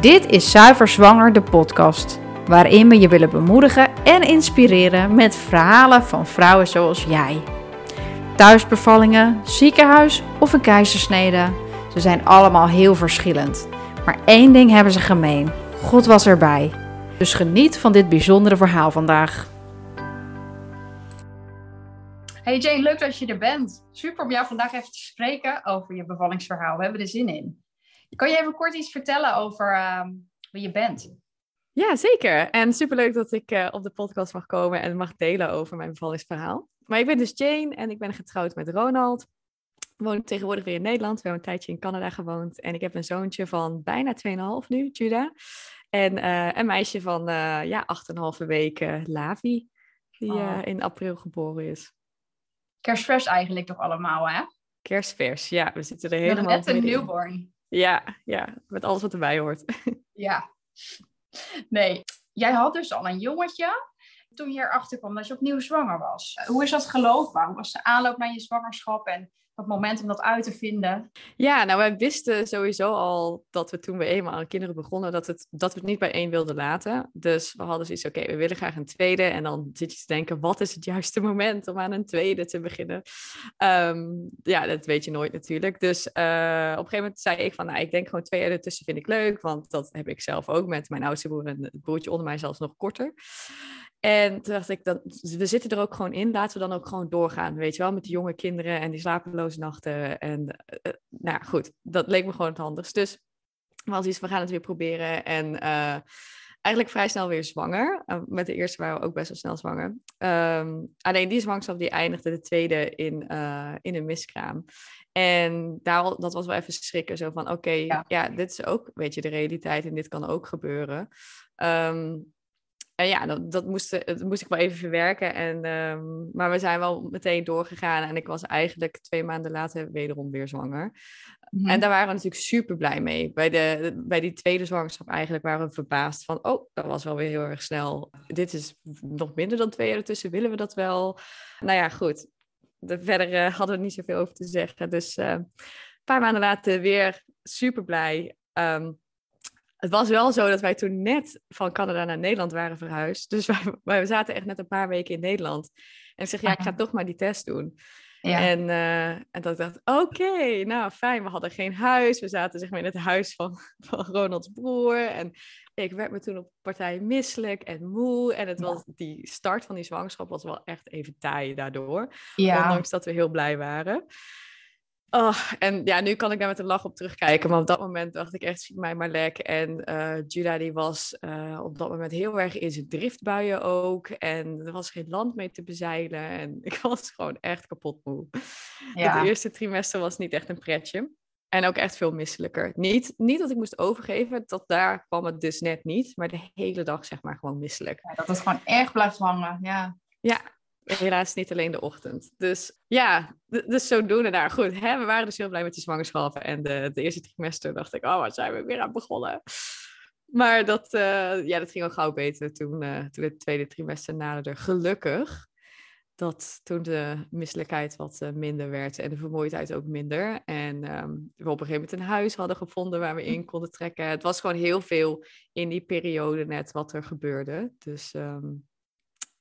Dit is Zuiver Zwanger, de podcast, waarin we je willen bemoedigen en inspireren met verhalen van vrouwen zoals jij. Thuisbevallingen, ziekenhuis of een keizersnede, ze zijn allemaal heel verschillend. Maar één ding hebben ze gemeen: God was erbij. Dus geniet van dit bijzondere verhaal vandaag. Hey Jane, leuk dat je er bent. Super om jou vandaag even te spreken over je bevallingsverhaal. We hebben er zin in. Kan je even kort iets vertellen over uh, wie je bent? Ja, zeker. En superleuk dat ik uh, op de podcast mag komen en mag delen over mijn bevallingsverhaal. Maar ik ben dus Jane en ik ben getrouwd met Ronald. We wonen tegenwoordig weer in Nederland. We hebben een tijdje in Canada gewoond. En ik heb een zoontje van bijna 2,5 nu, Judah. En uh, een meisje van uh, ja, 8,5 weken, Lavi, die oh. in april geboren is. Kerstvers eigenlijk toch allemaal, hè? Kerstvers, ja. We zitten er helemaal Net een newborn. Ja, ja, met alles wat erbij hoort. Ja. Nee, jij had dus al een jongetje toen je erachter kwam dat je opnieuw zwanger was. Hoe is dat gelopen? Hoe was de aanloop naar je zwangerschap en dat moment om dat uit te vinden? Ja, nou, wij wisten sowieso al dat we toen we eenmaal aan kinderen begonnen, dat, het, dat we het niet bij één wilden laten. Dus we hadden zoiets, oké, we willen graag een tweede. En dan zit je te denken, wat is het juiste moment om aan een tweede te beginnen? Um, ja, dat weet je nooit natuurlijk. Dus uh, op een gegeven moment zei ik van, nou, ik denk gewoon twee jaar ertussen vind ik leuk, want dat heb ik zelf ook met mijn oudste broer en het broertje onder mij zelfs nog korter. En toen dacht ik, dat, we zitten er ook gewoon in, laten we dan ook gewoon doorgaan, weet je wel, met die jonge kinderen en die slapeloze nachten. En uh, nou goed, dat leek me gewoon het handigst. Dus was iets, we gaan het weer proberen. En uh, eigenlijk vrij snel weer zwanger. Uh, met de eerste waren we ook best wel snel zwanger. Um, alleen die zwangerschap die eindigde de tweede in, in een miskraam. En daar, dat was wel even schrikken, zo van oké, okay, ja. ja. dit is ook, weet je, de realiteit en dit kan ook gebeuren. Um, en ja, dat, dat, moest, dat moest ik wel even verwerken. En, um, maar we zijn wel meteen doorgegaan. En ik was eigenlijk twee maanden later wederom weer zwanger. Mm-hmm. En daar waren we natuurlijk super blij mee. Bij, de, bij die tweede zwangerschap eigenlijk waren we verbaasd van... oh, dat was wel weer heel erg snel. Dit is nog minder dan twee jaar ertussen. Willen we dat wel? Nou ja, goed. De, verder uh, hadden we niet zoveel over te zeggen. Dus uh, een paar maanden later weer super blij. Um, het was wel zo dat wij toen net van Canada naar Nederland waren verhuisd. Dus wij, wij zaten echt net een paar weken in Nederland. En ik zeg, ja, ik ga toch maar die test doen. Ja. En, uh, en dat ik dacht, oké, okay, nou fijn, we hadden geen huis. We zaten zeg maar in het huis van, van Ronalds broer. En ik werd me toen op partij misselijk en moe. En het was, die start van die zwangerschap was wel echt even taai daardoor. Ja. Ondanks dat we heel blij waren. Oh, en ja, nu kan ik daar met een lach op terugkijken. Maar op dat moment dacht ik echt, zie mij maar lek. En uh, Judah die was uh, op dat moment heel erg in zijn driftbuien ook. En er was geen land mee te bezeilen. En ik was gewoon echt kapot moe. Ja. Het eerste trimester was niet echt een pretje. En ook echt veel misselijker. Niet, niet dat ik moest overgeven, tot daar kwam het dus net niet. Maar de hele dag zeg maar gewoon misselijk. Ja, dat het gewoon erg blijft hangen, ja. Ja, helaas niet alleen de ochtend. Dus ja, dus zodoende daar. Goed, hè? we waren dus heel blij met die zwangerschap. En de, de eerste trimester dacht ik, oh, wat zijn we weer aan begonnen. Maar dat, uh, ja, dat ging al gauw beter toen, uh, toen het tweede trimester naderde. Gelukkig dat toen de misselijkheid wat uh, minder werd en de vermoeidheid ook minder. En um, we op een gegeven moment een huis hadden gevonden waar we in konden trekken. Het was gewoon heel veel in die periode net wat er gebeurde. Dus um,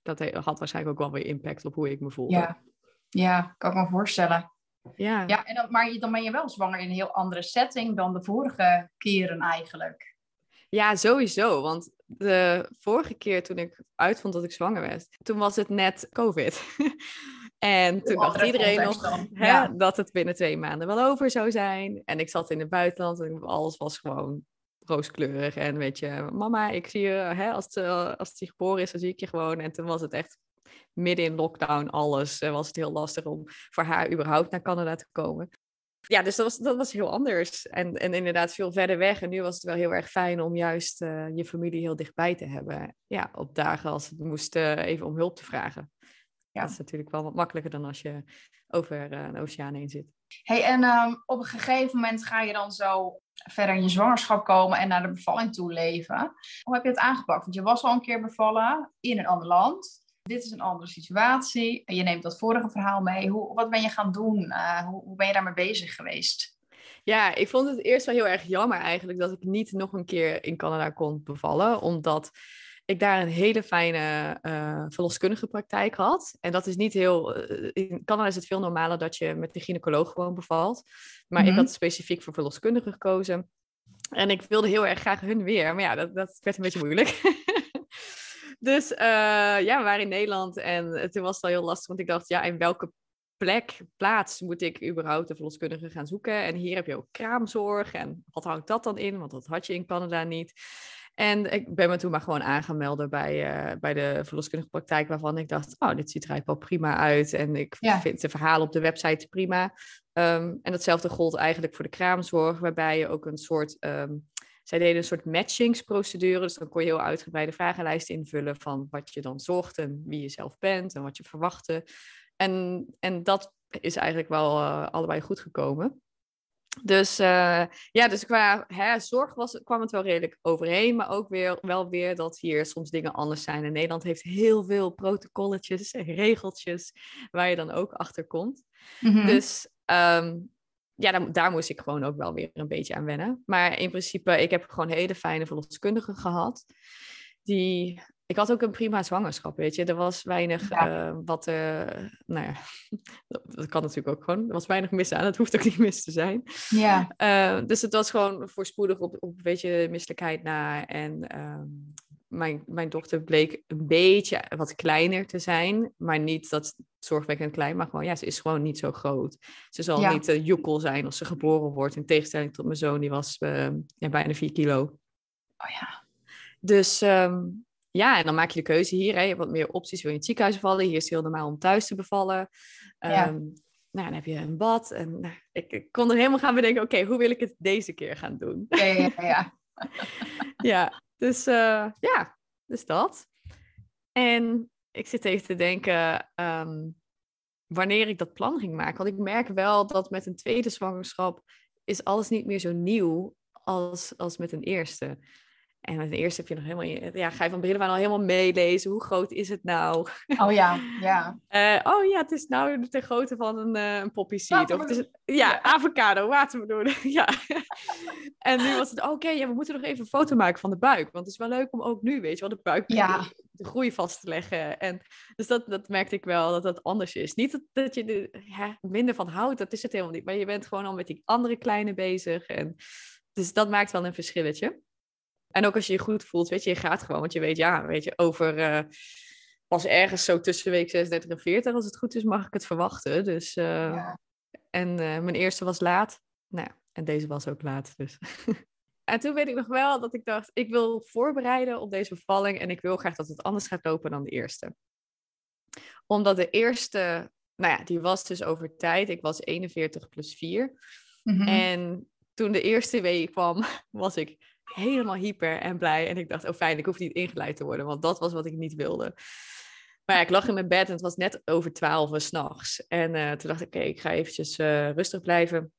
dat had waarschijnlijk ook wel weer impact op hoe ik me voelde. Ja, ja kan ik me voorstellen. Ja, ja en dan, maar dan ben je wel zwanger in een heel andere setting dan de vorige keren eigenlijk. Ja, sowieso. Want de vorige keer toen ik uitvond dat ik zwanger werd, toen was het net COVID. en toen dacht iedereen nog hè, ja. dat het binnen twee maanden wel over zou zijn. En ik zat in het buitenland en alles was gewoon rooskleurig. En weet je, mama, ik zie je, hè, als, het, als die geboren is, dan zie ik je gewoon. En toen was het echt midden in lockdown alles. En was het heel lastig om voor haar überhaupt naar Canada te komen. Ja, dus dat was, dat was heel anders. En, en inderdaad veel verder weg. En nu was het wel heel erg fijn om juist uh, je familie heel dichtbij te hebben. Ja, op dagen als het moest uh, even om hulp te vragen. Ja. Dat is natuurlijk wel wat makkelijker dan als je over uh, een oceaan heen zit. Hey, en um, op een gegeven moment ga je dan zo verder in je zwangerschap komen en naar de bevalling toe leven. Hoe heb je het aangepakt? Want je was al een keer bevallen in een ander land. Dit is een andere situatie. Je neemt dat vorige verhaal mee. Hoe, wat ben je gaan doen? Uh, hoe, hoe ben je daarmee bezig geweest? Ja, ik vond het eerst wel heel erg jammer eigenlijk dat ik niet nog een keer in Canada kon bevallen. Omdat ik daar een hele fijne uh, verloskundige praktijk had. En dat is niet heel. Uh, in Canada is het veel normaler dat je met de gynaecoloog gewoon bevalt. Maar ik Mhm. had specifiek voor verloskundige gekozen. En ik wilde heel erg graag hun weer. Maar ja, dat, dat werd een beetje moeilijk. dus eh, ja, we waren in Nederland. En toen was het al heel lastig. Want ik dacht, ja, in welke plek, plaats moet ik überhaupt een verloskundige gaan zoeken? En hier heb je ook kraamzorg. En wat hangt dat dan in? Want dat had je in Canada niet. En ik ben me toen maar gewoon aangemelden bij, eh, bij de verloskundige praktijk, waarvan ik dacht, oh, dit ziet er eigenlijk wel prima uit. En ik Ja. vind de verhalen op de website prima. Ehm, en datzelfde gold eigenlijk voor de kraamzorg, waarbij je ook een soort, ehm, zij deden een soort matchingsprocedure. Dus dan kon je heel uitgebreide vragenlijsten invullen van wat je dan zocht en wie je zelf bent en wat je verwachtte. En, en dat is eigenlijk wel eh, allebei goed gekomen. Dus uh, ja, dus qua hè, zorg was, kwam het wel redelijk overheen. Maar ook weer, wel weer dat hier soms dingen anders zijn. En Nederland heeft heel veel protocolletjes en regeltjes waar je dan ook achter komt. Mhm. Dus um, ja, daar, daar, moest ik gewoon ook wel weer een beetje aan wennen. Maar in principe, ik heb gewoon hele fijne verloskundigen gehad. Die ik had ook een prima zwangerschap, weet je. Er was weinig ja. uh, wat, uh, nou ja, dat, kan natuurlijk ook gewoon. Er was weinig mis aan, het hoeft ook niet mis te zijn. Ja. Uh, dus het was gewoon voorspoedig op, op weet je, misselijkheid na. En um, mijn, mijn dochter bleek een beetje wat kleiner te zijn. Maar niet dat zorgwekkend klein, maar gewoon, ja, ze is gewoon niet zo groot. Ze zal ja. niet uh, joekel zijn als ze geboren wordt. In tegenstelling tot mijn zoon, die was ja, bijna 4 kilo. Oh ja. Dus um, ja, en dan maak je de keuze hier. Hè. Je hebt wat meer opties. Wil je in het ziekenhuis bevallen? Hier is het heel normaal om thuis te bevallen. Ja. Um, nou, dan heb je een bad. En nou, ik, ik, kon er helemaal gaan bedenken... oké, okay, hoe wil ik het deze keer gaan doen? Ja, ja, ja. ja, dus uh, ja, dus dat. En ik zit even te denken... Um, wanneer ik dat plan ging maken. Want ik merk wel dat met een tweede zwangerschap... is alles niet meer zo nieuw als, als met een eerste. En met de eerste heb je nog helemaal, ja, ga je van begin af aan al helemaal meelezen. Hoe groot is het nou? Oh ja, ja. Uh, oh ja, het is nou de grootte van een, uh, een poppy seed. Of het is, ja, ja, avocado, watermeloen. ja. en nu was het, oké, okay, ja, we moeten nog even een foto maken van de buik. Want het is wel leuk om ook nu, weet je wel, de buik ja. de, groei vast te leggen. En dus dat, dat merkte ik wel, dat dat anders is. Niet dat, dat je er ja, minder van houdt, dat is het helemaal niet. Maar je bent gewoon al met die andere kleine bezig. En, dus dat maakt wel een verschilletje. En ook als je je goed voelt, weet je, je gaat gewoon. Want je weet, ja, weet je, over uh, pas ergens zo tussen week 36 en 40, als het goed is, mag ik het verwachten. Dus, uh, ja. en uh, mijn eerste was laat. Nou, en deze was ook laat, dus. en toen weet ik nog wel dat ik dacht, ik wil voorbereiden op deze bevalling. En ik wil graag dat het anders gaat lopen dan de eerste. Omdat de eerste, nou ja, die was dus over tijd. Ik was 41 plus 4. Mhm. En toen de eerste week kwam, was ik helemaal hyper en blij. En ik dacht, oh fijn, ik hoef niet ingeleid te worden, want dat was wat ik niet wilde. Maar ja, ik lag in mijn bed en het was net over twaalf s'nachts. En uh, toen dacht ik, oké, ik ga eventjes uh, rustig blijven.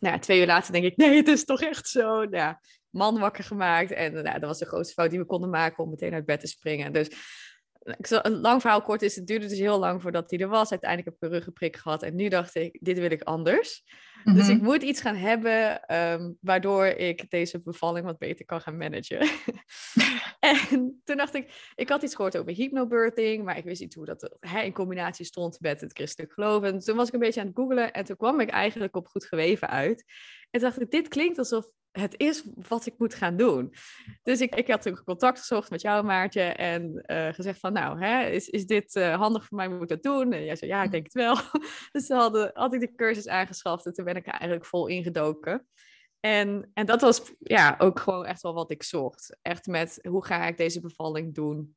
Nou, twee uur later denk ik, nee, het is toch echt zo. Nou, ja, man wakker gemaakt. En nou, dat was de grootste fout die we konden maken om meteen uit bed te springen. Dus een lang verhaal kort is, het duurde dus heel lang voordat hij er was. Uiteindelijk heb ik een ruggenprik gehad. En nu dacht ik, dit wil ik anders. Mhm. Dus ik moet iets gaan hebben um, waardoor ik deze bevalling wat beter kan gaan managen. en toen dacht ik, ik had iets gehoord over hypnobirthing, maar ik wist niet hoe dat hè, in combinatie stond met het christelijk geloof. En toen was ik een beetje aan het googelen en toen kwam ik eigenlijk op goed geweven uit. En toen dacht ik, dit klinkt alsof het is wat ik moet gaan doen. Dus ik, ik had toen contact gezocht met jou, Maartje, en uh, gezegd van, nou, hè, is, is dit uh, handig voor mij, moet ik dat doen? En jij zei, ja, ik denk het wel. dus toen had, had ik de cursus aangeschaft en toen ben ik er eigenlijk vol ingedoken. En, en dat was ja, ook gewoon echt wel wat ik zocht. Echt met, hoe ga ik deze bevalling doen?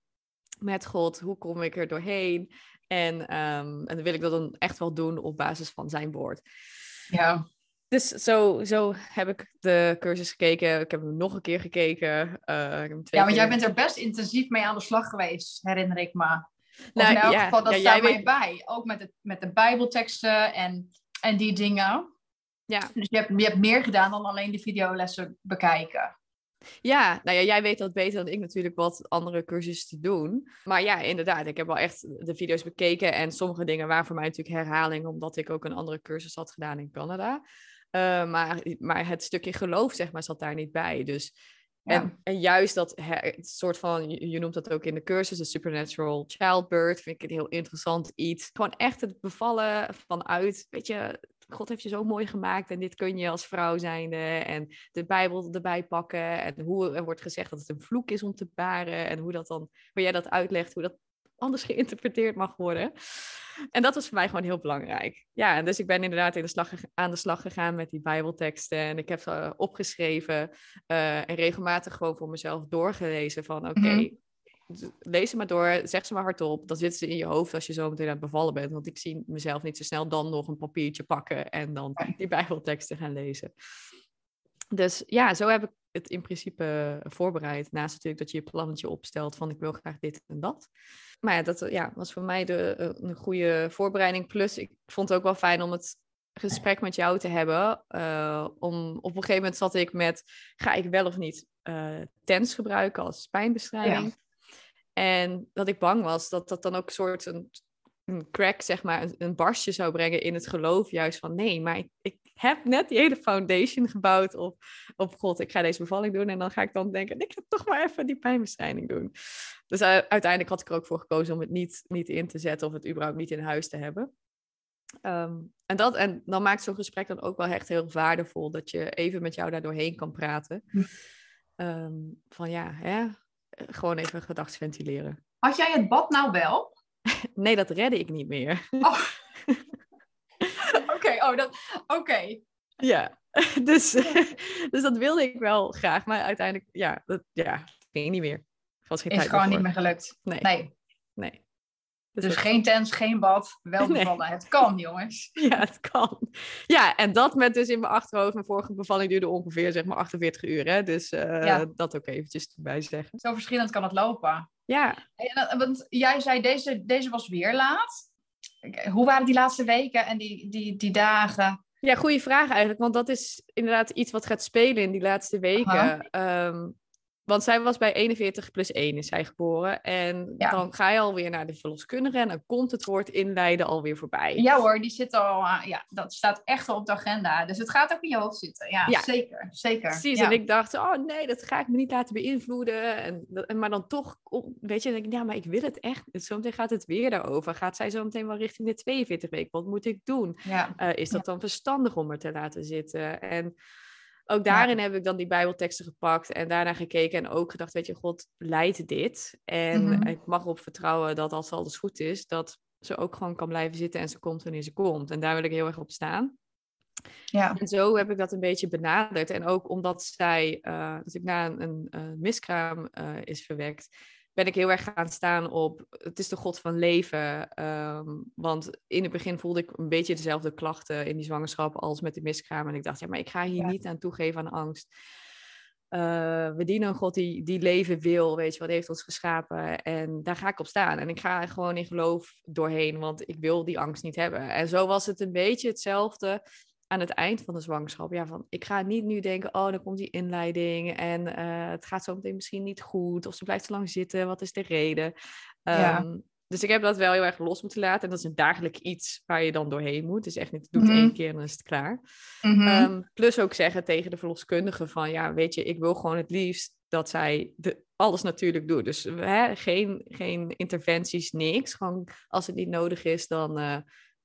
Met God, hoe kom ik er doorheen? En, um, en dan wil ik dat dan echt wel doen op basis van zijn woord. Ja. Dus zo, zo heb ik de cursus gekeken. Ik heb hem nog een keer gekeken. Uh, ik heb hem twee ja, want jij bent er best intensief mee aan de slag geweest, herinner ik me. Nou, in elk ja, geval, dat ja, staat mij weet- bij. Ook met, het, met de bijbelteksten en, en die dingen. Ja. Dus je hebt, je hebt meer gedaan dan alleen de videolessen bekijken. Ja, nou ja, jij weet dat beter dan ik natuurlijk wat andere cursussen te doen. Maar ja, inderdaad, ik heb wel echt de video's bekeken. En sommige dingen waren voor mij natuurlijk herhaling, omdat ik ook een andere cursus had gedaan in Canada. Uh, maar, maar het stukje geloof, zeg maar, zat daar niet bij. Dus, Ja. en, en juist dat het soort van, je, je noemt dat ook in de cursus, de supernatural childbirth, vind ik een heel interessant iets. Gewoon echt het bevallen vanuit, weet je, God heeft je zo mooi gemaakt en dit kun je als vrouw zijnde. En de Bijbel erbij pakken en hoe er wordt gezegd dat het een vloek is om te baren. En hoe dat dan, hoe jij dat uitlegt, hoe dat anders geïnterpreteerd mag worden. En dat was voor mij gewoon heel belangrijk. Ja, en dus ik ben inderdaad in de slag, aan de slag gegaan met die Bijbelteksten. En ik heb ze opgeschreven eh, en regelmatig gewoon voor mezelf doorgelezen van oké, Mhm. lees ze maar door, zeg ze maar hardop. Dan zitten ze in je hoofd als je zo meteen aan het bevallen bent. Want ik zie mezelf niet zo snel dan nog een papiertje pakken en dan die Bijbelteksten gaan lezen. Dus ja, zo heb ik het in principe voorbereid. Naast natuurlijk dat je je plannetje opstelt van ik wil graag dit en dat. Maar ja, dat eh, ja, was voor mij de, eh, een goede voorbereiding. Plus, ik vond het ook wel fijn om het gesprek met jou te hebben. Eh, om, op een gegeven moment zat ik met, ga ik wel of niet eh TENS gebruiken als pijnbestrijding? En dat ik bang was dat dat dan ook een soort een, een crack, zeg maar, een, een barstje zou brengen in het geloof. Juist van nee, maar ik, ik heb net die hele foundation gebouwd op, op God. Ik ga deze bevalling doen en dan ga ik dan denken, ik ga toch maar even die pijnbestrijding doen. Dus u- uiteindelijk had ik er ook voor gekozen om het niet, niet in te zetten of het überhaupt niet in huis te hebben. Ehm, en, dat, en dan maakt zo'n gesprek dan ook wel echt heel waardevol dat je even met jou daar doorheen kan praten. Hm. Ehm, van ja, hè, eh, gewoon even gedachten ventileren. Had jij het bad nou wel? Nee, dat redde ik niet meer. Oh. Oké, oh, dat... Oké. Ja, dus, dus dat wilde ik wel graag. Maar uiteindelijk, ja, dat ja, ging niet meer. Er was geen Is gewoon niet meer gelukt. Nee, Nee, nee. Dus dat- geen tents, geen bad, wel Nee. bevallen. Het kan, jongens. Ja, het kan. Ja, en dat met dus in mijn achterhoofd. Mijn vorige bevalling duurde ongeveer zeg maar 48 uur. Hè? Dus eh, Ja. dat ook eventjes erbij zeggen. Zo verschillend kan het lopen. Ja, En, eh, want jij zei, deze, deze was weer laat. Oké, Hoe waren die laatste weken en die, die, die dagen? ja goede vraag eigenlijk. Want dat is inderdaad iets wat gaat spelen in die laatste weken. Aha. Want zij was bij 41 plus 1 is zij geboren. En Ja. dan ga je alweer naar de verloskundige. En dan komt het woord inleiden alweer voorbij. Ja hoor, die zit al, ah, ja, dat staat echt al op de agenda. Dus het gaat ook in je hoofd zitten. Ja, Ja. zeker, zeker. Precies, ja. en ik dacht, oh nee, dat ga ik me niet laten beïnvloeden. En, maar dan toch, weet je, dan denk ik, ja, maar ik wil het echt. Zometeen gaat het weer daarover. Gaat zij zo meteen wel richting de 42 weken? Wat moet ik doen? Eh, is dat dan verstandig om er te laten zitten? En ook daarin heb ik dan die bijbelteksten gepakt en daarna gekeken en ook gedacht, weet je, God leidt dit. En Mhm. ik mag erop vertrouwen dat als alles goed is, dat ze ook gewoon kan blijven zitten en ze komt wanneer ze komt. En daar wil ik heel erg op staan. ja. En zo heb ik dat een beetje benaderd. En ook omdat zij, eh, dat ik na een, een, eh, miskraam eh, is verwekt, ben ik heel erg gaan staan op, het is de God van leven. Ehm, want in het begin voelde ik een beetje dezelfde klachten in die zwangerschap als met de miskraam. En ik dacht, ja, maar ik ga hier Ja. niet aan toegeven aan angst. Eh, we dienen een God die, die leven wil, weet je wat, heeft ons geschapen. En daar ga ik op staan. En ik ga er gewoon in geloof doorheen, want ik wil die angst niet hebben. En zo was het een beetje hetzelfde aan het eind van de zwangerschap. Ja, van ik ga niet nu denken, oh, dan komt die inleiding en eh, het gaat zo meteen misschien niet goed. Of ze blijft te lang zitten, wat is de reden? Ja. Ehm, dus ik heb dat wel heel erg los moeten laten. En dat is een dagelijk iets waar je dan doorheen moet. Dus echt niet, doe het Mhm. één keer en dan is het klaar. Mhm. Ehm, plus ook zeggen tegen de verloskundige van, ja, weet je, ik wil gewoon het liefst dat zij de, alles natuurlijk doet. Dus hè, geen, geen interventies, niks. Gewoon als het niet nodig is, dan, eh,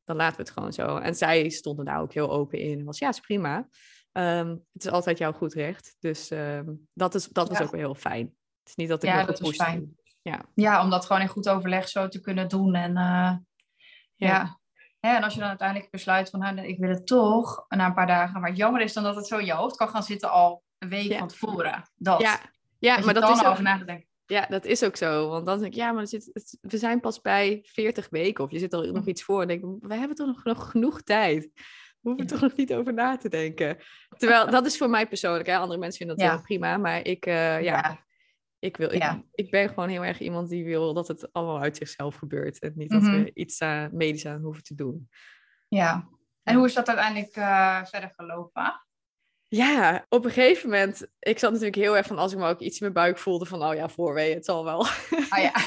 dan laten we het gewoon zo. En zij stonden daar ook heel open in. Was ja, is prima. Ehm, het is altijd jouw goed recht. Dus ehm, dat, is, dat was Ja. ook wel heel fijn. Het is niet dat ik Ja, dat gepusht fijn. Ja. ja, om dat gewoon in goed overleg zo te kunnen doen. En eh, ja. En als je dan uiteindelijk besluit van, nou, ik wil het toch, na een paar dagen. Maar het jammer is dan dat het zo in je hoofd kan gaan zitten al een week Ja. van tevoren. Dat. Ja, ja maar dat is over na te denken. Ja, dat is ook zo. Want dan denk ik, ja, maar zit, het- we zijn pas bij 40 weken of je zit er nog iets voor. En denk ik, we hebben toch nog, nog genoeg tijd. We hoeven Ja. toch nog niet over na te denken. Terwijl, dat is voor mij persoonlijk. Hè? Andere mensen vinden dat Ja. heel prima. Maar ik, eh, ja. Ik, wil, ik, ik ben gewoon heel erg iemand die wil dat het allemaal uit zichzelf gebeurt. En niet dat Mhm. we iets aan, medisch aan hoeven te doen. ja. En hoe is dat uiteindelijk eh, verder gelopen? Ja, op een gegeven moment, ik zat natuurlijk heel erg van als ik me ook iets in mijn buik voelde van, oh ja, voorwee, het zal wel. Ah ja.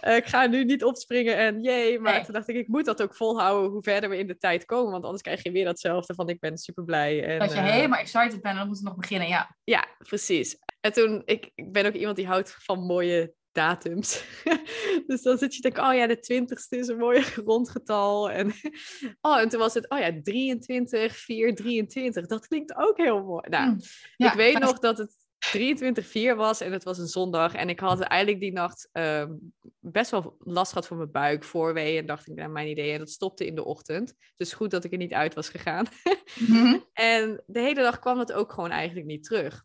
Eh, ik ga nu niet opspringen en jee. Maar Nee. toen dacht ik, ik moet dat ook volhouden hoe verder we in de tijd komen. Want anders krijg je weer datzelfde van ik ben super blij. En, Dat je eh, helemaal excited bent en dan moet het nog beginnen. Ja. Ja, precies. En toen, ik, ik ben ook iemand die houdt van mooie datums. dus dan zit je te denken, oh ja, de twintigste is een mooi rondgetal. En, oh, en toen was het, oh ja, 23, 4, 23. Dat klinkt ook heel mooi. Nou, Mm. Ja, ik weet nog dat het 23-4 was en het was een zondag. En ik had eigenlijk die nacht ehm, best wel last gehad van mijn buik, voorwee. En dacht ik, naar mijn idee. En dat stopte in de ochtend. Dus goed dat ik er niet uit was gegaan. Mhm. En de hele dag kwam het ook gewoon eigenlijk niet terug.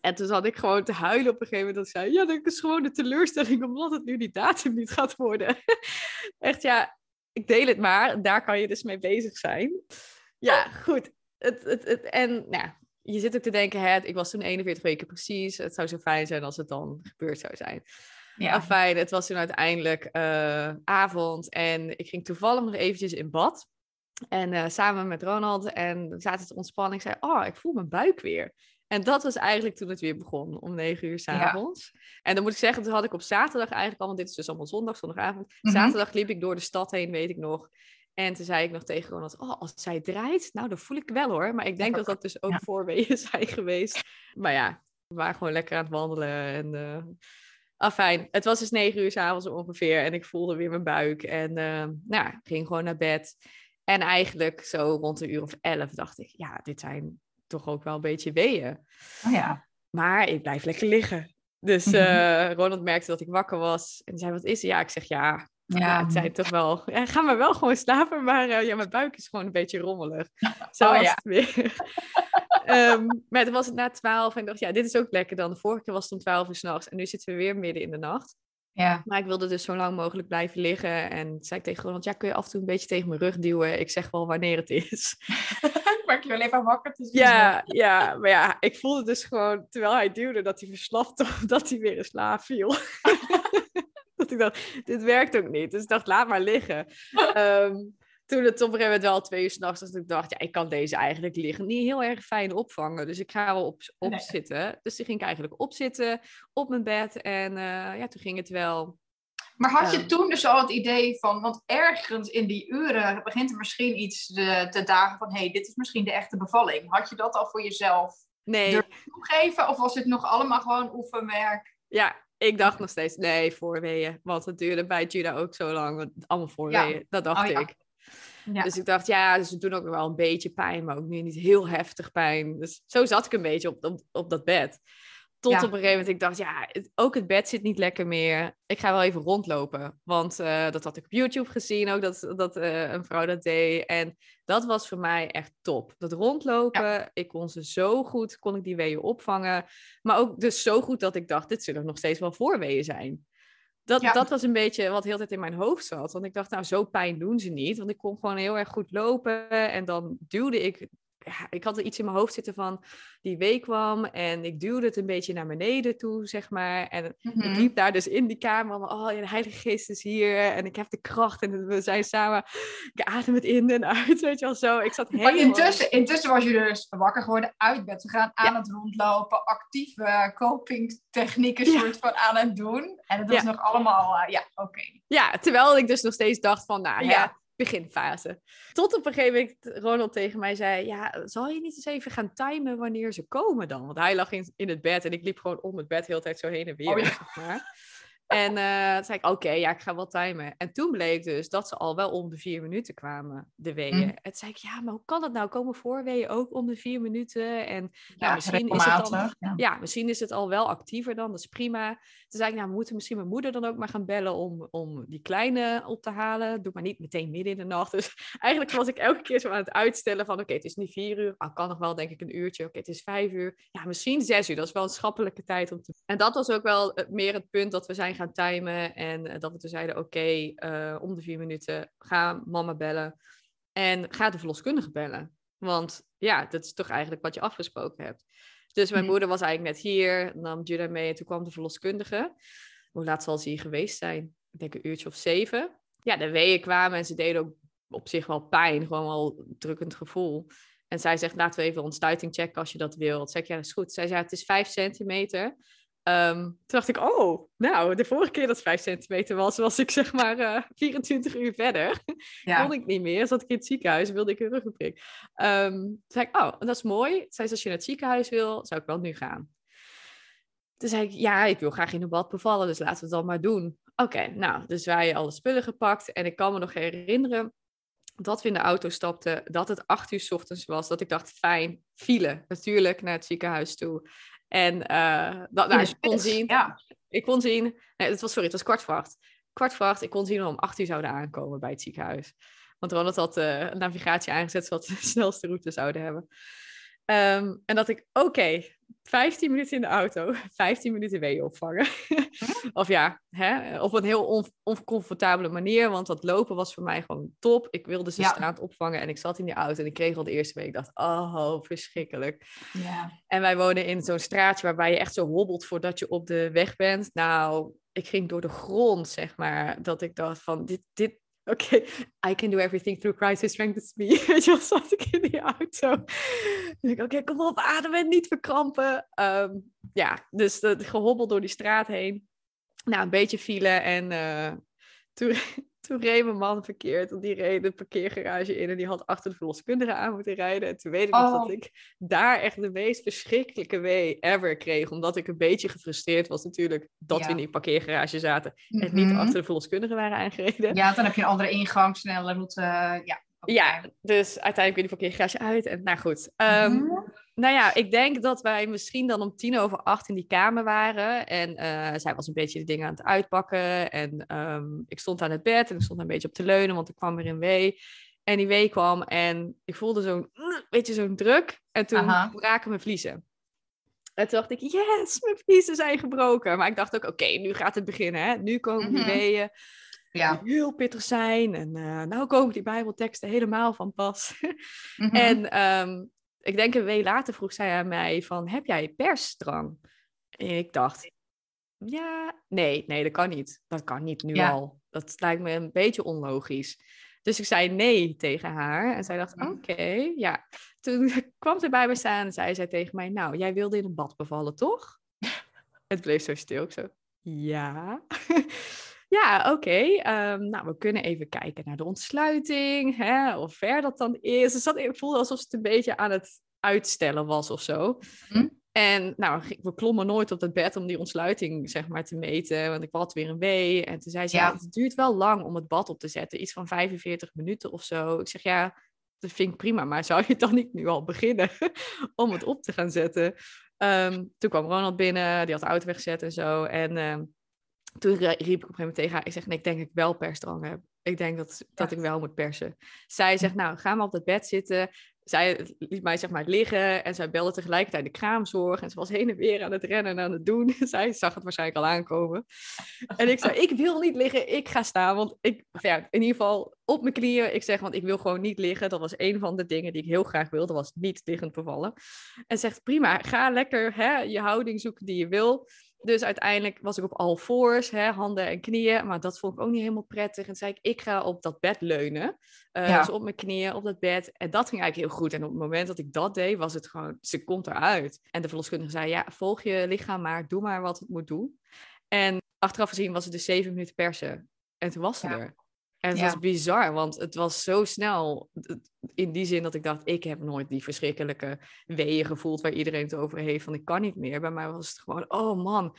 En toen zat ik gewoon te huilen op een gegeven moment. Dat ik zei, ja, dat is gewoon de teleurstelling omdat het nu die datum niet gaat worden. Echt, ja, ik deel het maar. Daar kan je dus mee bezig zijn. Ja, goed. Het, het, het, en nou, ja, je zit ook te denken, hè, ik was toen 41 weken precies. Het zou zo fijn zijn als het dan gebeurd zou zijn. Ja. Ja. fijn, het was toen uiteindelijk eh, avond en ik ging toevallig nog eventjes in bad. En eh, samen met Ronald en we zaten te ontspannen. Ik zei, oh, ik voel mijn buik weer. En dat was eigenlijk toen het weer begon, om negen uur s'avonds. En dan moet ik zeggen, toen had ik op zaterdag eigenlijk al, want dit is dus allemaal zondag, zondagavond. Mhm. Zaterdag liep ik door de stad heen, weet ik nog. En toen zei ik nog tegen Ronald, oh, als zij draait, nou, dat voel ik wel hoor. Maar ik denk dat dat dus ook Ja. voorweeën zijn geweest. Maar ja, we waren gewoon lekker aan het wandelen. En, eh afijn, het was dus negen uur s'avonds ongeveer. En ik voelde weer mijn buik. En eh, nou, ja, ging gewoon naar bed. En eigenlijk zo rond een uur of elf dacht ik, ja, dit zijn toch ook wel een beetje weeën. Oh ja. Maar ik blijf lekker liggen. Dus Mhm. eh, Ronald merkte dat ik wakker was. En zei, wat is er? Ja, ik zeg, ja, ja, het zijn toch wel... Ja, ga maar wel gewoon slapen, maar eh, ja, mijn buik is gewoon een beetje rommelig. Zo Oh, was ja. het weer. Ehm, maar toen was het na twaalf en ik dacht, ja, dit is ook lekker dan. De vorige keer was het om twaalf uur s'nachts en nu zitten we weer midden in de nacht. Ja. Maar ik wilde dus zo lang mogelijk blijven liggen. En zei ik tegen Ronald, ja, kun je af en toe een beetje tegen mijn rug duwen? Ik zeg wel wanneer het is. Ik alleen maar wakker. Dus Ja, ja, maar ja, ik voelde dus gewoon, terwijl hij duwde, dat hij verslapte, dat hij weer in slaap viel. dat ik dacht, dit werkt ook niet. Dus ik dacht, laat maar liggen. Ehm, toen het op een gegeven moment wel twee uur s'nachts was, dat ik dacht, ja, ik kan deze eigenlijk liggen niet heel erg fijn opvangen. Dus ik ga wel op, op Nee. zitten. Dus toen ging ik eigenlijk opzitten op mijn bed. En eh, ja, toen ging het wel. Maar had je toen dus al het idee van, want ergens in die uren begint er misschien iets te, te dagen van, hé, hey, dit is misschien de echte bevalling. Had je dat al voor jezelf Nee, toegeven of was dit nog allemaal gewoon oefenwerk? ja, ik dacht nog steeds, nee, voorweeën. Want het duurde bij Judah ook zo lang. want Allemaal voorweeën, dat dacht Oh, ja. ik. Ja. Dus ik dacht, ja, dus ze doen ook wel een beetje pijn, maar ook nu niet heel heftig pijn. Dus zo zat ik een beetje op, op, op dat bed. Tot Ja. op een gegeven moment ik dacht, ja, het- ook het bed zit niet lekker meer. Ik ga wel even rondlopen. Want eh, dat had ik op YouTube gezien, ook dat, dat eh, een vrouw dat deed. En dat was voor mij echt top. Dat rondlopen, ik kon ze zo goed, kon ik die weeën opvangen. Maar ook dus zo goed dat ik dacht, dit zullen nog steeds wel voorweeën zijn. Dat, Ja. dat was een beetje wat heel de tijd in mijn hoofd zat. Want ik dacht, nou, zo pijn doen ze niet. Want ik kon gewoon heel erg goed lopen. En dan duwde ik... Ja, ik had er iets in mijn hoofd zitten van die week kwam. En ik duwde het een beetje naar beneden toe, zeg maar. En ik Mhm. liep daar dus in die kamer. van, Oh, de Heilige Geest is hier. En ik heb de kracht. En we zijn samen... Ik adem het in en uit, weet je wel zo. Ik zat Maar helemaal... intussen, intussen was je dus wakker geworden, uit bed gegaan, aan Ja. het rondlopen, actieve copingtechnieken Ja. soort van aan het doen. En het was nog allemaal, eh, ja, oké. Ja, terwijl ik dus nog steeds dacht van, nou Ja. Beginfase. Tot op een gegeven moment Ronald tegen mij zei, ja, zal je niet eens even gaan timen wanneer ze komen dan? Want hij lag in, in het bed en ik liep gewoon om het bed heel de tijd zo heen en weer, Oh ja. zeg maar. En eh, toen zei ik, oké, ja, ik ga wel timen. En toen bleek dus dat ze al wel om de vier minuten kwamen, de weeën. Mm. En toen zei ik, ja, maar hoe kan dat nou? Komen voorweeën ook om de vier minuten? En Ja, nou, misschien is het dan. Ja. ja, misschien is het al wel actiever dan, dat is prima. Toen zei ik, nou, we moeten misschien mijn moeder dan ook maar gaan bellen om, om die kleine op te halen. Doe maar niet meteen midden in de nacht. Dus eigenlijk was ik elke keer zo aan het uitstellen van, oké, het is nu vier uur. Ah, kan nog wel, denk ik, een uurtje. Oké, het is vijf uur. Ja, misschien zes uur. Dat is wel een schappelijke tijd om te... En dat was ook wel eh, meer het punt dat we zijn gaan timen. En eh, dat we toen zeiden, oké, eh, om de vier minuten ga mama bellen. En ga de verloskundige bellen. Want ja, dat is toch eigenlijk wat je afgesproken hebt. Dus mijn Mhm. moeder was eigenlijk net hier, nam Judah mee en toen kwam de verloskundige. Hoe laat zal ze hier geweest zijn? Ik denk een uurtje of zeven. Ja, de weeën kwamen en ze deden ook op zich wel pijn, gewoon wel drukkend gevoel. En zij zegt, laten we even ontstuiting checken als je dat wilt. Zeg ik, ja, dat is goed. Zij zei, het is vijf centimeter. Ehm, toen dacht ik, oh, nou, de vorige keer dat 5 centimeter was, was ik zeg maar uh, 24 uur verder. Ja. Kon ik niet meer, zat ik in het ziekenhuis, wilde ik een ruggenprik. Ehm, toen zei ik, oh, dat is mooi. Zei ze, als je naar het ziekenhuis wil, zou ik wel nu gaan. Toen zei ik, ja, ik wil graag in een bad bevallen, dus laten we het dan maar doen. Oké, nou, dus wij alle spullen gepakt. En ik kan me nog herinneren dat we in de auto stapten, dat het acht uur 's ochtends was. Dat ik dacht, fijn, file natuurlijk naar het ziekenhuis toe. En eh, dat, nou, ik kon zien, Ja. ik kon zien, nee, het was, sorry, het was kwart voor acht. Kwart voor acht, ik kon zien dat we om acht uur zouden aankomen bij het ziekenhuis. Want Ronald had uh, navigatie aangezet, zodat we de snelste route zouden hebben. Um, en dat ik, oké, okay, 15 minuten in de auto, 15 minuten weeën opvangen. of ja, hè, op een heel on oncomfortabele manier, want dat lopen was voor mij gewoon top. Ik wilde ze ja. staand opvangen en ik zat in die auto en ik kreeg al de eerste week, ik dacht, oh, verschrikkelijk. Ja. En wij wonen in zo'n straatje waarbij je echt zo hobbelt voordat je op de weg bent. Nou, ik ging door de grond, zeg maar, dat ik dacht van, dit, dit, okay, I can do everything through Christ who strengthens me. Wel, zat ik in die auto. Dus ik, oké, kom op, ademen, niet verkrampen. Um, ja, dus uh, gehobbeld door die straat heen. Nou, een beetje file en uh, toen, toen reed mijn man verkeerd. Want die reed de parkeergarage in en die had achter de verloskundige aan moeten rijden. En toen weet ik oh. nog dat ik daar echt de meest verschrikkelijke wee ever kreeg. Omdat ik een beetje gefrustreerd was natuurlijk dat ja. we in die parkeergarage zaten. Mm -hmm. En niet achter de verloskundige waren aangereden. Ja, dan heb je een andere ingang, snelle route. Ja, okay. ja dus uiteindelijk weer die parkeergarage uit. En nou goed. Um, mm -hmm. Nou ja, ik denk dat wij misschien dan om tien over acht in die kamer waren. En uh, zij was een beetje de dingen aan het uitpakken. En um, ik stond aan het bed en ik stond een beetje op te leunen, want ik kwam weer in wee. En die wee kwam en ik voelde zo'n, weet je, zo'n druk. En toen Aha. braken mijn vliezen. En toen dacht ik, yes, mijn vliezen zijn gebroken. Maar ik dacht ook, oké, okay, nu gaat het beginnen. Hè? Nu komen die mm -hmm. weeën. Ja. Heel pittig zijn. En uh, nou komen die bijbelteksten helemaal van pas. Mm -hmm. en um, ik denk een week later vroeg zij aan mij van, heb jij persdrang? En ik dacht, ja, nee, nee, dat kan niet. Dat kan niet nu ja. al. Dat lijkt me een beetje onlogisch. Dus ik zei nee tegen haar. En zij dacht, oké, okay, ja. Toen kwam ze bij me staan en zei zij tegen mij, nou, jij wilde in een bad bevallen, toch? Het bleef zo stil. Ik zo, ja. Ja, oké. Okay. Um, nou, we kunnen even kijken naar de ontsluiting, hè, hoe ver dat dan is. Dus dat, ik voelde alsof het een beetje aan het uitstellen was of zo. Hm? En nou, we klommen nooit op het bed om die ontsluiting zeg maar te meten, want ik had weer een wee. En toen zei ze, ja. ja, het duurt wel lang om het bad op te zetten, iets van 45 minuten of zo. Ik zeg, ja, dat vind ik prima, maar zou je dan niet nu al beginnen om het op te gaan zetten? Um, toen kwam Ronald binnen, die had de auto weggezet en zo. En... Um, toen riep ik op een gegeven moment tegen haar, ik zeg, nee, ik denk dat ik wel persdrang heb. Ik denk dat, dat ik wel moet persen. Zij zegt, nou, ga maar op dat bed zitten. Zij liet mij zeg maar liggen en zij belde tegelijkertijd de kraamzorg. En ze was heen en weer aan het rennen en aan het doen. zij zag het waarschijnlijk al aankomen. En ik zei, ik wil niet liggen, ik ga staan. Want ik, ja, in ieder geval op mijn knieën. Ik zeg, want ik wil gewoon niet liggen. Dat was een van de dingen die ik heel graag wilde, was niet liggend bevallen. En zegt, prima, ga lekker hè, je houding zoeken die je wil. Dus uiteindelijk was ik op all fours, hè, handen en knieën. Maar dat vond ik ook niet helemaal prettig. En toen zei ik, ik ga op dat bed leunen. Uh, ja. Dus op mijn knieën, op dat bed. En dat ging eigenlijk heel goed. En op het moment dat ik dat deed, was het gewoon, ze komt eruit. En de verloskundige zei, ja, volg je lichaam maar. Doe maar wat het moet doen. En achteraf gezien was het dus zeven minuten persen. En toen was ze ja. er. En het ja. was bizar, want het was zo snel. In die zin dat ik dacht, ik heb nooit die verschrikkelijke weeën gevoeld waar iedereen het over heeft. Van ik kan niet meer. Bij mij was het gewoon, oh man.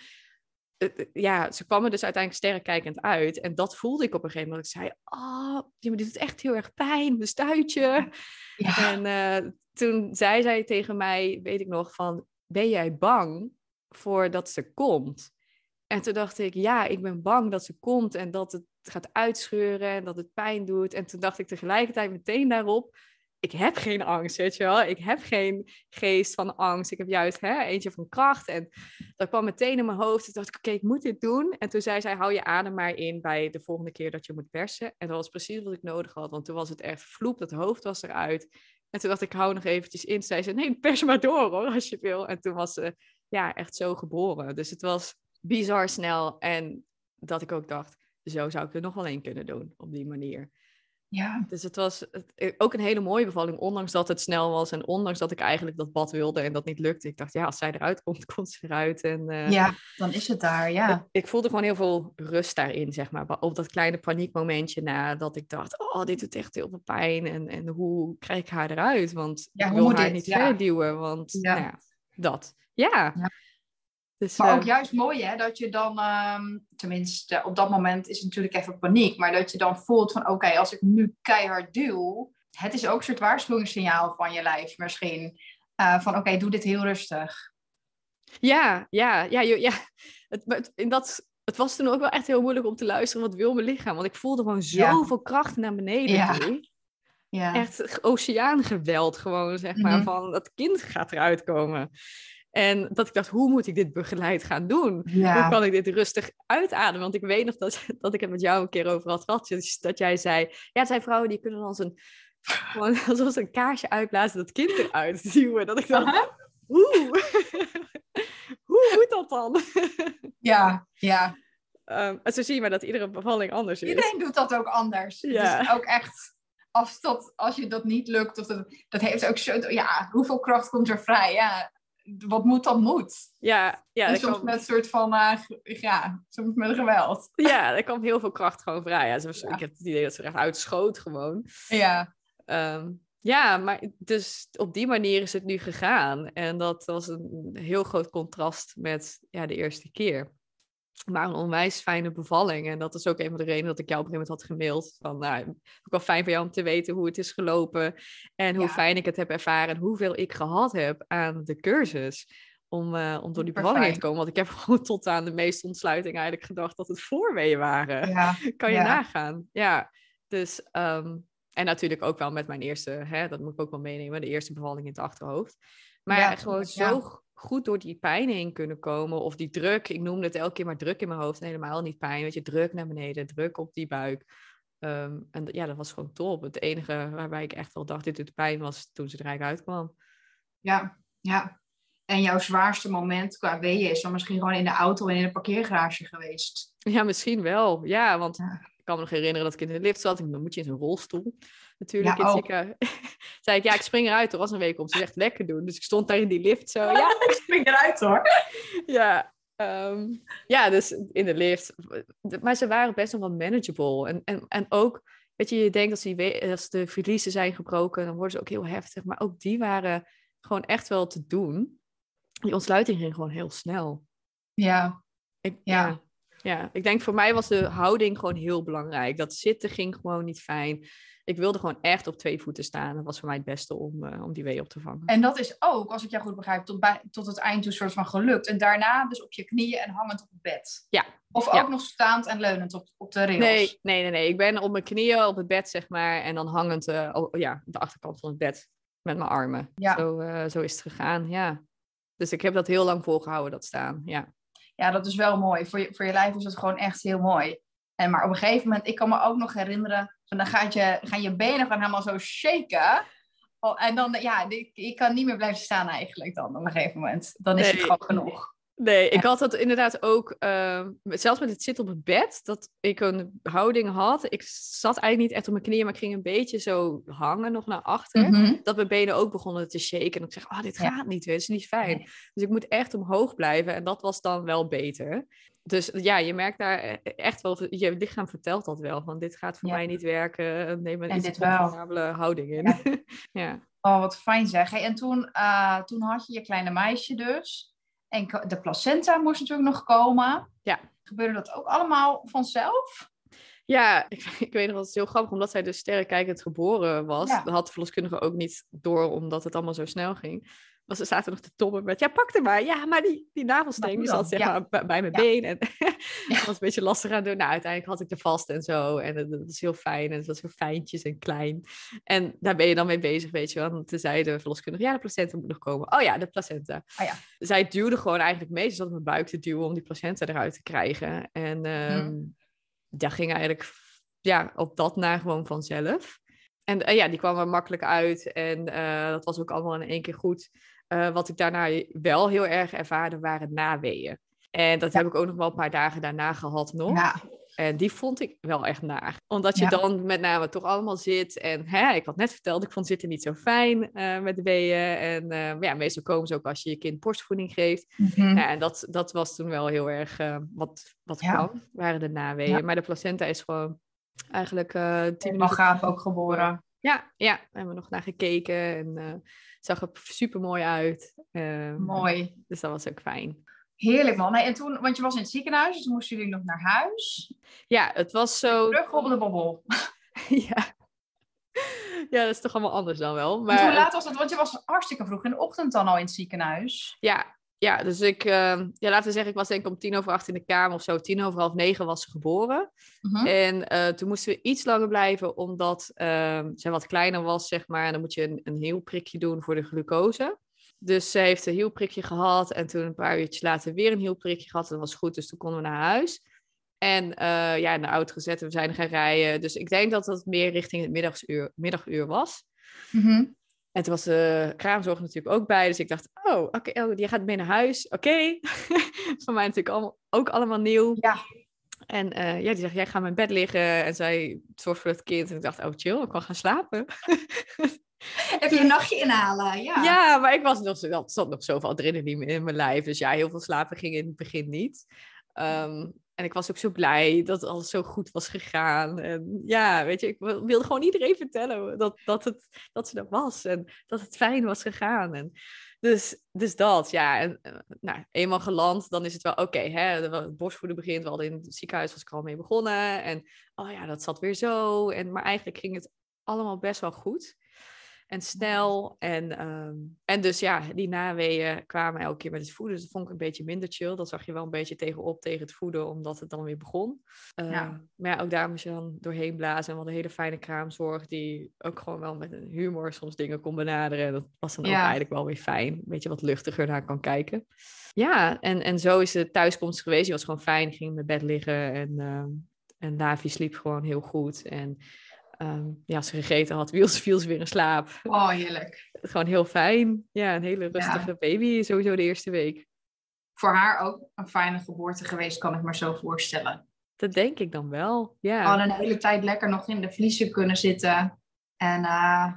Ja, ze kwamen dus uiteindelijk sterrenkijkend uit. En dat voelde ik op een gegeven moment. Ik zei, oh, maar dit doet echt heel erg pijn. Mijn stuitje. Ja. En uh, toen zei zij tegen mij, weet ik nog, van... Ben jij bang voordat ze komt? En toen dacht ik, ja, ik ben bang dat ze komt en dat het gaat uitscheuren en dat het pijn doet. En toen dacht ik tegelijkertijd meteen daarop, ik heb geen angst, weet je wel. Ik heb geen geest van angst. Ik heb juist hè, eentje van kracht. En dat kwam meteen in mijn hoofd. Toen dacht ik, oké, ik moet dit doen. En toen zei zij, hou je adem maar in bij de volgende keer dat je moet persen. En dat was precies wat ik nodig had, want toen was het echt vloep, dat hoofd was eruit. En toen dacht ik, hou nog eventjes in. Toen zei ze, nee, pers maar door hoor, als je wil. En toen was ze ja, echt zo geboren. Dus het was bizar snel. En dat ik ook dacht, zo zou ik er nog wel één kunnen doen op die manier. Ja. Dus het was eh, ook een hele mooie bevalling, ondanks dat het snel was en ondanks dat ik eigenlijk dat bad wilde en dat niet lukte. Ik dacht, ja, als zij eruit komt, komt ze eruit. En eh, ja, dan is het daar, ja. ik, ik voelde gewoon heel veel rust daarin, zeg maar. Op dat kleine paniekmomentje na dat ik dacht, oh, dit doet echt heel veel pijn. En, en hoe krijg ik haar eruit? Want Ja, ik hoe wil moet haar dit? niet Ja. verder duwen, want Ja. nou ja, dat. Ja. Ja. Dus, Maar ook eh, juist mooi, hè, dat je dan, ehm, tenminste op dat moment is het natuurlijk even paniek, maar dat je dan voelt van, oké, als ik nu keihard duw, het is ook een soort waarschuwingssignaal van je lijf misschien, eh, van oké, doe dit heel rustig. Ja, ja, ja, ja. Het, in dat, het was toen ook wel echt heel moeilijk om te luisteren wat wil mijn lichaam. Want ik voelde gewoon Ja. zoveel kracht naar beneden Ja. toe. Ja, Echt oceaangeweld gewoon, zeg maar. Mhm. Van dat kind gaat eruit komen. En dat ik dacht, hoe moet ik dit begeleid gaan doen? Hoe kan ik dit rustig uitademen? Want ik weet nog dat, dat ik het met jou een keer over had gehad. dus Dat jij zei, ja, het zijn vrouwen die kunnen als een, gewoon alsof ze een kaarsje uitblazen, dat kind eruit duwen. Dat ik dacht, hoe? hoe moet dat dan? ja, ja. Ehm, en zo zie je maar dat iedere bevalling anders is. Iedereen doet dat ook anders. Ja. Dus ook echt, als, dat, als je dat niet lukt, of dat, dat heeft ook zo, ja, hoeveel kracht komt er vrij? Ja, wat moet, dan moet. Ja, ja, en soms met een soort van, eh, ja, soms met geweld. ja, er kwam heel veel kracht gewoon vrij. Ja. Ik heb het idee dat ze er echt uitschoot gewoon. Ja, Ehm, ja, maar dus op die manier is het nu gegaan. En dat was een heel groot contrast met ja, de eerste keer. Maar een onwijs fijne bevalling. En dat is ook een van de redenen dat ik jou op een gegeven moment had gemaild. Van, nou, ook wel fijn voor jou om te weten hoe het is gelopen. En hoe Ja. fijn ik het heb ervaren. En hoeveel ik gehad heb aan de cursus. Om, eh, om door die bevalling heen te komen. Want ik heb gewoon tot aan de meeste ontsluiting eigenlijk gedacht dat het voorweeën waren. ja, Kan je Ja. nagaan. Ja, dus... ehm, en natuurlijk ook wel met mijn eerste, hè, dat moet ik ook wel meenemen, de eerste bevalling in het achterhoofd. Maar gewoon zo goed door die pijn heen kunnen komen. Of die druk, ik noemde het elke keer maar druk in mijn hoofd. En helemaal niet pijn, weet je, druk naar beneden, druk op die buik. Ehm, en ja, dat was gewoon top. Het enige waarbij ik echt wel dacht, dit doet pijn, was toen ze er eigenlijk uitkwam. ja, ja. En jouw zwaarste moment qua weeën is dan misschien gewoon in de auto en in een parkeergarage geweest. Ja, misschien wel. Ja, want Ja. ik kan me nog herinneren dat ik in de lift zat. Ik dan moet je in zo'n rolstoel. Natuurlijk Ja, in het oh. ziekenhuis. zei ik, ja, ik spring eruit. Er was een week om. Ze zegt, lekker doen. Dus ik stond daar in die lift zo. Ja, ik spring eruit hoor. ja. ehm, ja, dus in de lift. Maar ze waren best nog wel manageable. En, en, en ook, weet je, je denkt als, die, als de verliezen zijn gebroken, dan worden ze ook heel heftig. Maar ook die waren gewoon echt wel te doen. Die ontsluiting ging gewoon heel snel. Ja, Ik, Ja. ja. ja. ik denk voor mij was de houding gewoon heel belangrijk. Dat zitten ging gewoon niet fijn. Ik wilde gewoon echt op twee voeten staan. Dat was voor mij het beste om, eh, om die wee op te vangen. en dat is ook, als ik jou goed begrijp, tot, bij, tot het eind toe soort van gelukt. En daarna dus op je knieën en hangend op het bed. Ja. Of ook Ja. nog staand en leunend op, op de rails. Nee, nee, nee, nee. Ik ben op mijn knieën op het bed, zeg maar. En dan hangend oh, ja, de achterkant van het bed. Met mijn armen. Ja. Zo, eh, zo is het gegaan, ja. Dus ik heb dat heel lang volgehouden, dat staan. Ja. Ja, dat is wel mooi. Voor je, voor je lijf is het gewoon echt heel mooi. En maar op een gegeven moment, ik kan me ook nog herinneren, van dan gaat je, gaan je benen gaan helemaal zo shaken. Oh, en dan, ja, ik, ik kan niet meer blijven staan eigenlijk dan op een gegeven moment. Dan is het gewoon genoeg. Nee, ik had dat inderdaad ook, eh, met- zelfs met het zitten op het bed, dat ik een houding had. Ik zat eigenlijk niet echt op mijn knieën, maar ik ging een beetje zo hangen nog naar achter. Mhm. Dat mijn benen ook begonnen te shaken. En ik zeg, oh, dit Ja. gaat niet, dit is niet fijn. Nee. Dus ik moet echt omhoog blijven en dat was dan wel beter. Dus ja, je merkt daar e- echt wel, je lichaam vertelt dat wel, van dit gaat voor Ja. mij niet werken, neem een En iets comfortabele houding in. Ja. ja. Oh, wat fijn zeg. Hey, en toen, eh, toen had je je kleine meisje dus. En de placenta moest natuurlijk nog komen. Ja. Gebeurde dat ook allemaal vanzelf? Ja, ik, ik weet nog, dat is heel grappig, omdat zij dus sterrenkijkend geboren was. Ja. Dat had de verloskundige ook niet door, omdat het allemaal zo snel ging. Maar ze zaten nog te tobben met, ja, pak er maar. Ja, maar die, die navelstreng, Maar die zat zeg maar bij, bij mijn been. En dat was een beetje lastig aan doen. Nou, uiteindelijk had ik er vast en zo. En dat, dat is heel fijn. En het was heel fijntjes en klein. En daar ben je dan mee bezig, weet je wel. En toen zei de verloskundige, ja, de placenta moet nog komen. Oh ja, de placenta. Oh ja. Zij duwde gewoon eigenlijk mee. Ze zat op mijn buik te duwen om die placenta eruit te krijgen. En ehm Mhm. dat ging eigenlijk ja, op dat na gewoon vanzelf. En eh, ja, die kwam er makkelijk uit. En eh, dat was ook allemaal in één keer goed. Eh, wat ik daarna wel heel erg ervaarde, waren naweeën. En dat Ja. heb ik ook nog wel een paar dagen daarna gehad nog. Ja. En die vond ik wel echt naar. Omdat je Ja. dan met name toch allemaal zit. En hè, ik had net verteld, ik vond zitten niet zo fijn eh, met de weeën. En eh, maar ja, meestal komen ze ook als je je kind borstvoeding geeft. Mhm. Ja, en dat, dat was toen wel heel erg wat, wat Ja. kwam, waren de naweeën. Maar de placenta is gewoon eigenlijk tien minuten... gaaf ook geboren. Ja, ja, daar hebben we nog naar gekeken en zag er super mooi uit. Eh, Mooi. Dus dat was ook fijn. Heerlijk man. Nee, en toen, want je was in het ziekenhuis, dus moesten jullie nog naar huis. Ja, het was zo... Terug op de bobbel. ja. ja, dat is toch allemaal anders dan wel. Maar, hoe laat was het? Want je was hartstikke vroeg in de ochtend dan al in het ziekenhuis. ja, ja, dus ik... eh, ja, laten we zeggen, ik was denk ik om tien over acht in de kamer of zo. Tien over half negen was ze geboren. Mhm. En eh, toen moesten we iets langer blijven, omdat eh, zij wat kleiner was, zeg maar. En dan moet je een, een heel prikje doen voor de glucose. Dus ze heeft een heel prikje gehad. En toen een paar uurtjes later weer een heel prikje gehad. En dat was goed, dus toen konden we naar huis. En eh, ja, in de auto gezet en we zijn gaan rijden. Dus ik denk dat dat meer richting het middagsuur, middaguur was. Mhm. En toen was de kraamzorg natuurlijk ook bij. Dus ik dacht, oh, oké, oh, die gaat mee naar huis. Oké. Voor mij natuurlijk allemaal, ook allemaal nieuw. Ja. En eh, ja, die zegt, jij gaat mijn bed liggen. En zij zorgt voor het kind. En ik dacht, oh chill, ik kan gaan slapen. Even een nachtje inhalen. Ja. Ja, maar ik was nog er zat nog zoveel adrenaline in mijn lijf. Dus ja, heel veel slapen ging in het begin niet. Ehm, en ik was ook zo blij dat alles zo goed was gegaan. En ja, weet je, ik wil- wilde gewoon iedereen vertellen dat, dat, het, dat ze er was. En dat het fijn was gegaan. En dus, dus dat, ja. En, eh, nou, eenmaal geland, dan is het wel oké. hè, de- het borstvoeden begint. We hadden in het ziekenhuis was ik al mee begonnen. En oh ja, dat zat weer zo. En, maar eigenlijk ging het allemaal best wel goed. En snel. En, ehm, en dus ja, die naweeën kwamen elke keer met het voeden. Dus dat vond ik een beetje minder chill. Dat zag je wel een beetje tegenop tegen het voeden, omdat het dan weer begon. Uh, Ja. Maar ja, ook daar moest je dan doorheen blazen. En hadden een hele fijne kraamzorg die ook gewoon wel met een humor soms dingen kon benaderen. En dat was dan ook eigenlijk wel weer fijn. Een beetje wat luchtiger naar kan kijken. Ja, en, en zo is de thuiskomst geweest. Die was gewoon fijn. Ging in mijn bed liggen en, ehm, en Davi sliep gewoon heel goed. En ehm, ja, als ze gegeten had, viel ze, viel ze weer in slaap. Oh, heerlijk. Gewoon heel fijn. Ja, een hele rustige baby sowieso de eerste week. Voor haar ook een fijne geboorte geweest, kan ik me zo voorstellen. Dat denk ik dan wel, ja. Gewoon een hele tijd lekker nog in de vliezen kunnen zitten. En eh,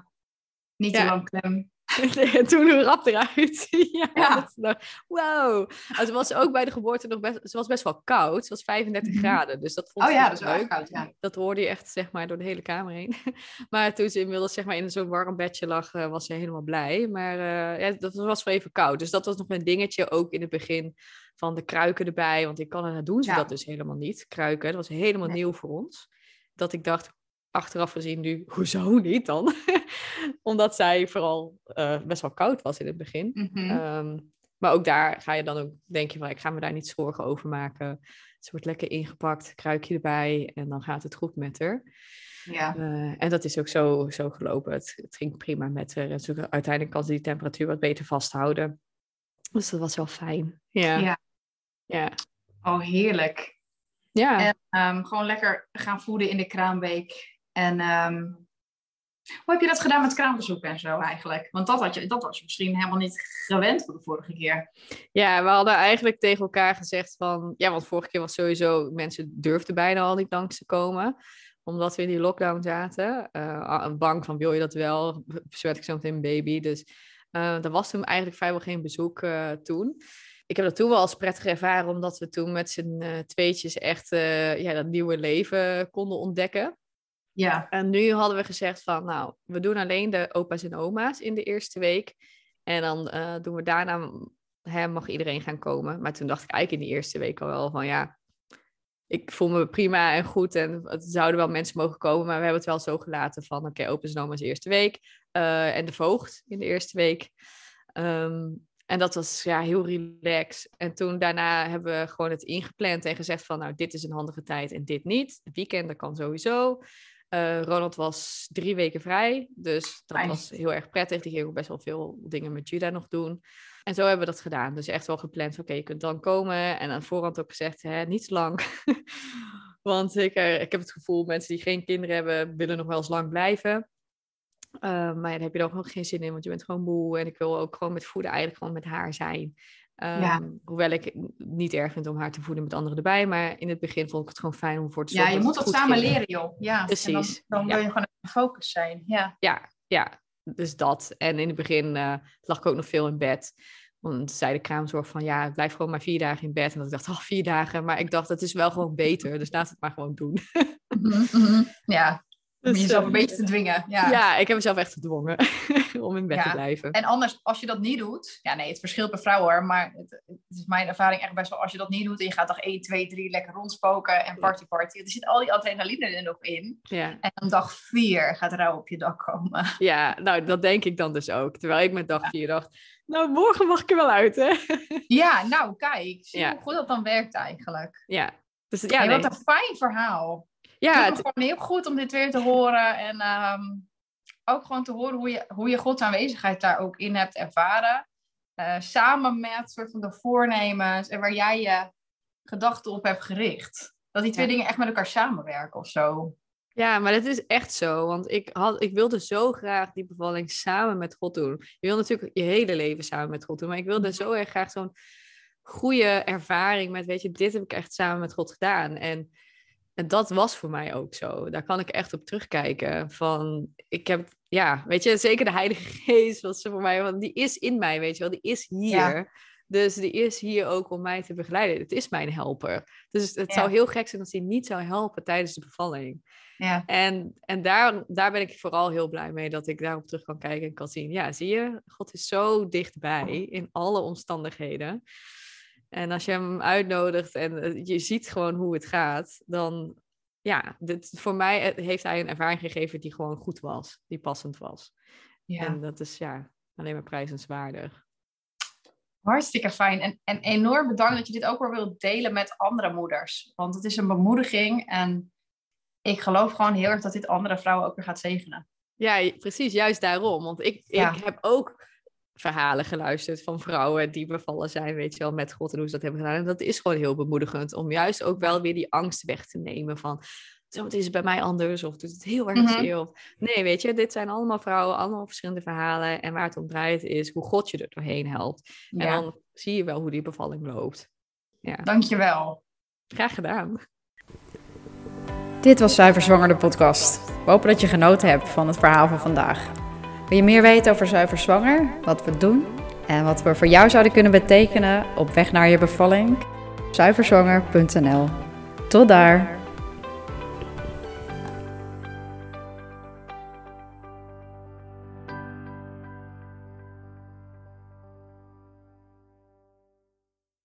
niet te lang klem. En toen rap eruit. ja, dat wow. Het was ook bij de geboorte nog best, ze was best wel koud. Het was 35 Mhm. graden, dus dat vond Oh ja, dat is wel leuk. erg koud, ja. Dat hoorde je echt zeg maar door de hele kamer heen. maar toen ze inmiddels zeg maar in zo'n warm bedje lag, eh, was ze helemaal blij. Maar eh, ja, dat was wel even koud. Dus dat was nog een dingetje ook in het begin van de kruiken erbij. Want in Canada doen ze Ja. dat dus helemaal niet. Kruiken, dat was helemaal Nee. nieuw voor ons. Dat ik dacht, achteraf gezien nu, hoezo niet dan? Omdat zij vooral eh, best wel koud was in het begin. Mhm. Ehm, maar ook daar ga je dan ook denken van, ik ga me daar niet zorgen over maken. Ze wordt lekker ingepakt, kruikje erbij en dan gaat het goed met haar. ja. Eh, en dat is ook zo, zo gelopen. Het, het ging prima met haar. En zo, uiteindelijk kan ze die temperatuur wat beter vasthouden. Dus dat was wel fijn. Ja. Ja. Ja. Oh, heerlijk. Ja. En ehm, gewoon lekker gaan voeden in de kraamweek. En ehm, hoe heb je dat gedaan met kraambezoek en zo eigenlijk? Want dat, had je, dat was misschien helemaal niet gewend voor de vorige keer. Ja, we hadden eigenlijk tegen elkaar gezegd van... Ja, want vorige keer was sowieso... Mensen durfden bijna al niet langs te komen. Omdat we in die lockdown zaten. Eh, bang van, wil je dat wel? Bezwet ik zo meteen een baby. Dus uh, er was toen eigenlijk vrijwel geen bezoek uh, toen. Ik heb dat toen wel als prettig ervaren... omdat we toen met z'n tweetjes echt ja, dat nieuwe leven konden ontdekken. Ja. En nu hadden we gezegd van, nou, we doen alleen de opa's en oma's in de eerste week. En dan uh, doen we daarna, hè, mag iedereen gaan komen. Maar toen dacht ik eigenlijk in die eerste week al wel van, ja, ik voel me prima en goed. En het zouden wel mensen mogen komen. Maar we hebben het wel zo gelaten van, oké, opa's en oma's de eerste week. Uh, en de voogd in de eerste week. Um, en dat was ja, heel relaxed. En toen daarna hebben we gewoon het ingepland en gezegd van, nou, dit is een handige tijd en dit niet. Weekenden kan sowieso. Uh, Ronald was drie weken vrij, dus dat was heel erg prettig. Die ging ook best wel veel dingen met Judah nog doen. En zo hebben we dat gedaan. Dus echt wel gepland, oké, okay, je kunt dan komen. En aan voorhand ook gezegd, hè, niet lang. Want ik, uh, ik heb het gevoel, mensen die geen kinderen hebben, willen nog wel eens lang blijven. Uh, maar ja, daar heb je dan ook geen zin in, want je bent gewoon moe. En ik wil ook gewoon met voeden eigenlijk gewoon met haar zijn. Ehm, hoewel ik het niet erg vind om haar te voeden met anderen erbij. Maar in het begin vond ik het gewoon fijn om voor te zorgen. Ja, je moet dat dat samen ging. leren, joh. Ja, Precies, En dan, dan ja. wil je gewoon gefocust zijn. Ja. Ja, ja, dus dat. En in het begin eh, lag ik ook nog veel in bed. Want zei de kraamzorg van ja, blijf gewoon maar vier dagen in bed. En dat ik dacht, oh, vier dagen. Maar ik dacht, het is wel gewoon beter. Dus laat het maar gewoon doen. Mhm, mhm. Ja, om Dus, jezelf een beetje te dwingen. Ja. Ja. ik heb mezelf echt gedwongen om in bed te blijven. En anders, als je dat niet doet, ja nee, het verschilt per vrouw hoor, maar het, het is mijn ervaring echt best wel, als je dat niet doet en je gaat dag 1, 2, 3 lekker rondspoken en party party, er zit al die adrenaline er nog in. Ja. En dan dag 4 gaat rouw op je dak komen. ja, nou dat denk ik dan dus ook. Terwijl ik met dag vier dacht, nou morgen mag ik er wel uit hè. Ja, nou kijk, zie hoe goed dat dan werkt eigenlijk. ja, dus ja, Ja, nee. Wat een fijn verhaal. Ja, het- het gewoon heel goed om dit weer te horen. En ehm, ook gewoon te horen hoe je, hoe je Gods aanwezigheid daar ook in hebt ervaren. Eh, samen met soort van de voornemens en waar jij je gedachten op hebt gericht. Dat die twee Ja. dingen echt met elkaar samenwerken of zo. Ja, maar dat is echt zo. Want ik, had, ik wilde zo graag die bevalling samen met God doen. Je wil natuurlijk je hele leven samen met God doen. Maar ik wilde zo erg graag zo'n goede ervaring met, weet je, dit heb ik echt samen met God gedaan. En, en dat was voor mij ook zo. Daar kan ik echt op terugkijken. Van, ik heb, ja, weet je, zeker de Heilige Geest was voor mij, want die is in mij, weet je wel, die is hier. Ja. Dus die is hier ook om mij te begeleiden. Het is mijn helper. Dus het Ja. zou heel gek zijn als hij niet zou helpen tijdens de bevalling. Ja, En, en daar, daar ben ik vooral heel blij mee dat ik daarop terug kan kijken en kan zien. Ja, zie je, God is zo dichtbij in alle omstandigheden. En als je hem uitnodigt en eh, je ziet gewoon hoe het gaat, dan ja, dit, voor mij eh, heeft hij een ervaring gegeven die gewoon goed was, die passend was. ja. En dat is ja, alleen maar prijzenswaardig. hartstikke fijn. En, en enorm bedankt dat je dit ook weer wilt delen met andere moeders. Want het is een bemoediging en ik geloof gewoon heel erg dat dit andere vrouwen ook weer gaat zegenen. Ja, precies, juist daarom. Want ik, Ja. ik heb ook verhalen geluisterd van vrouwen die bevallen zijn, weet je wel, met God en hoe ze dat hebben gedaan. En dat is gewoon heel bemoedigend om juist ook wel weer die angst weg te nemen van, zo is het bij mij anders of doet het heel erg Mhm. zeer. Of, nee, weet je, dit zijn allemaal vrouwen, allemaal verschillende verhalen. En waar het om draait is hoe God je er doorheen helpt. En dan zie je wel hoe die bevalling loopt. Ja, dankjewel. graag gedaan. Dit was Zuiver Zwanger, de podcast. We hopen dat je genoten hebt van het verhaal van vandaag. Wil je meer weten over Zuiver Zwanger, wat we doen en wat we voor jou zouden kunnen betekenen op weg naar je bevalling? Zuiverzwanger.nl. Tot daar!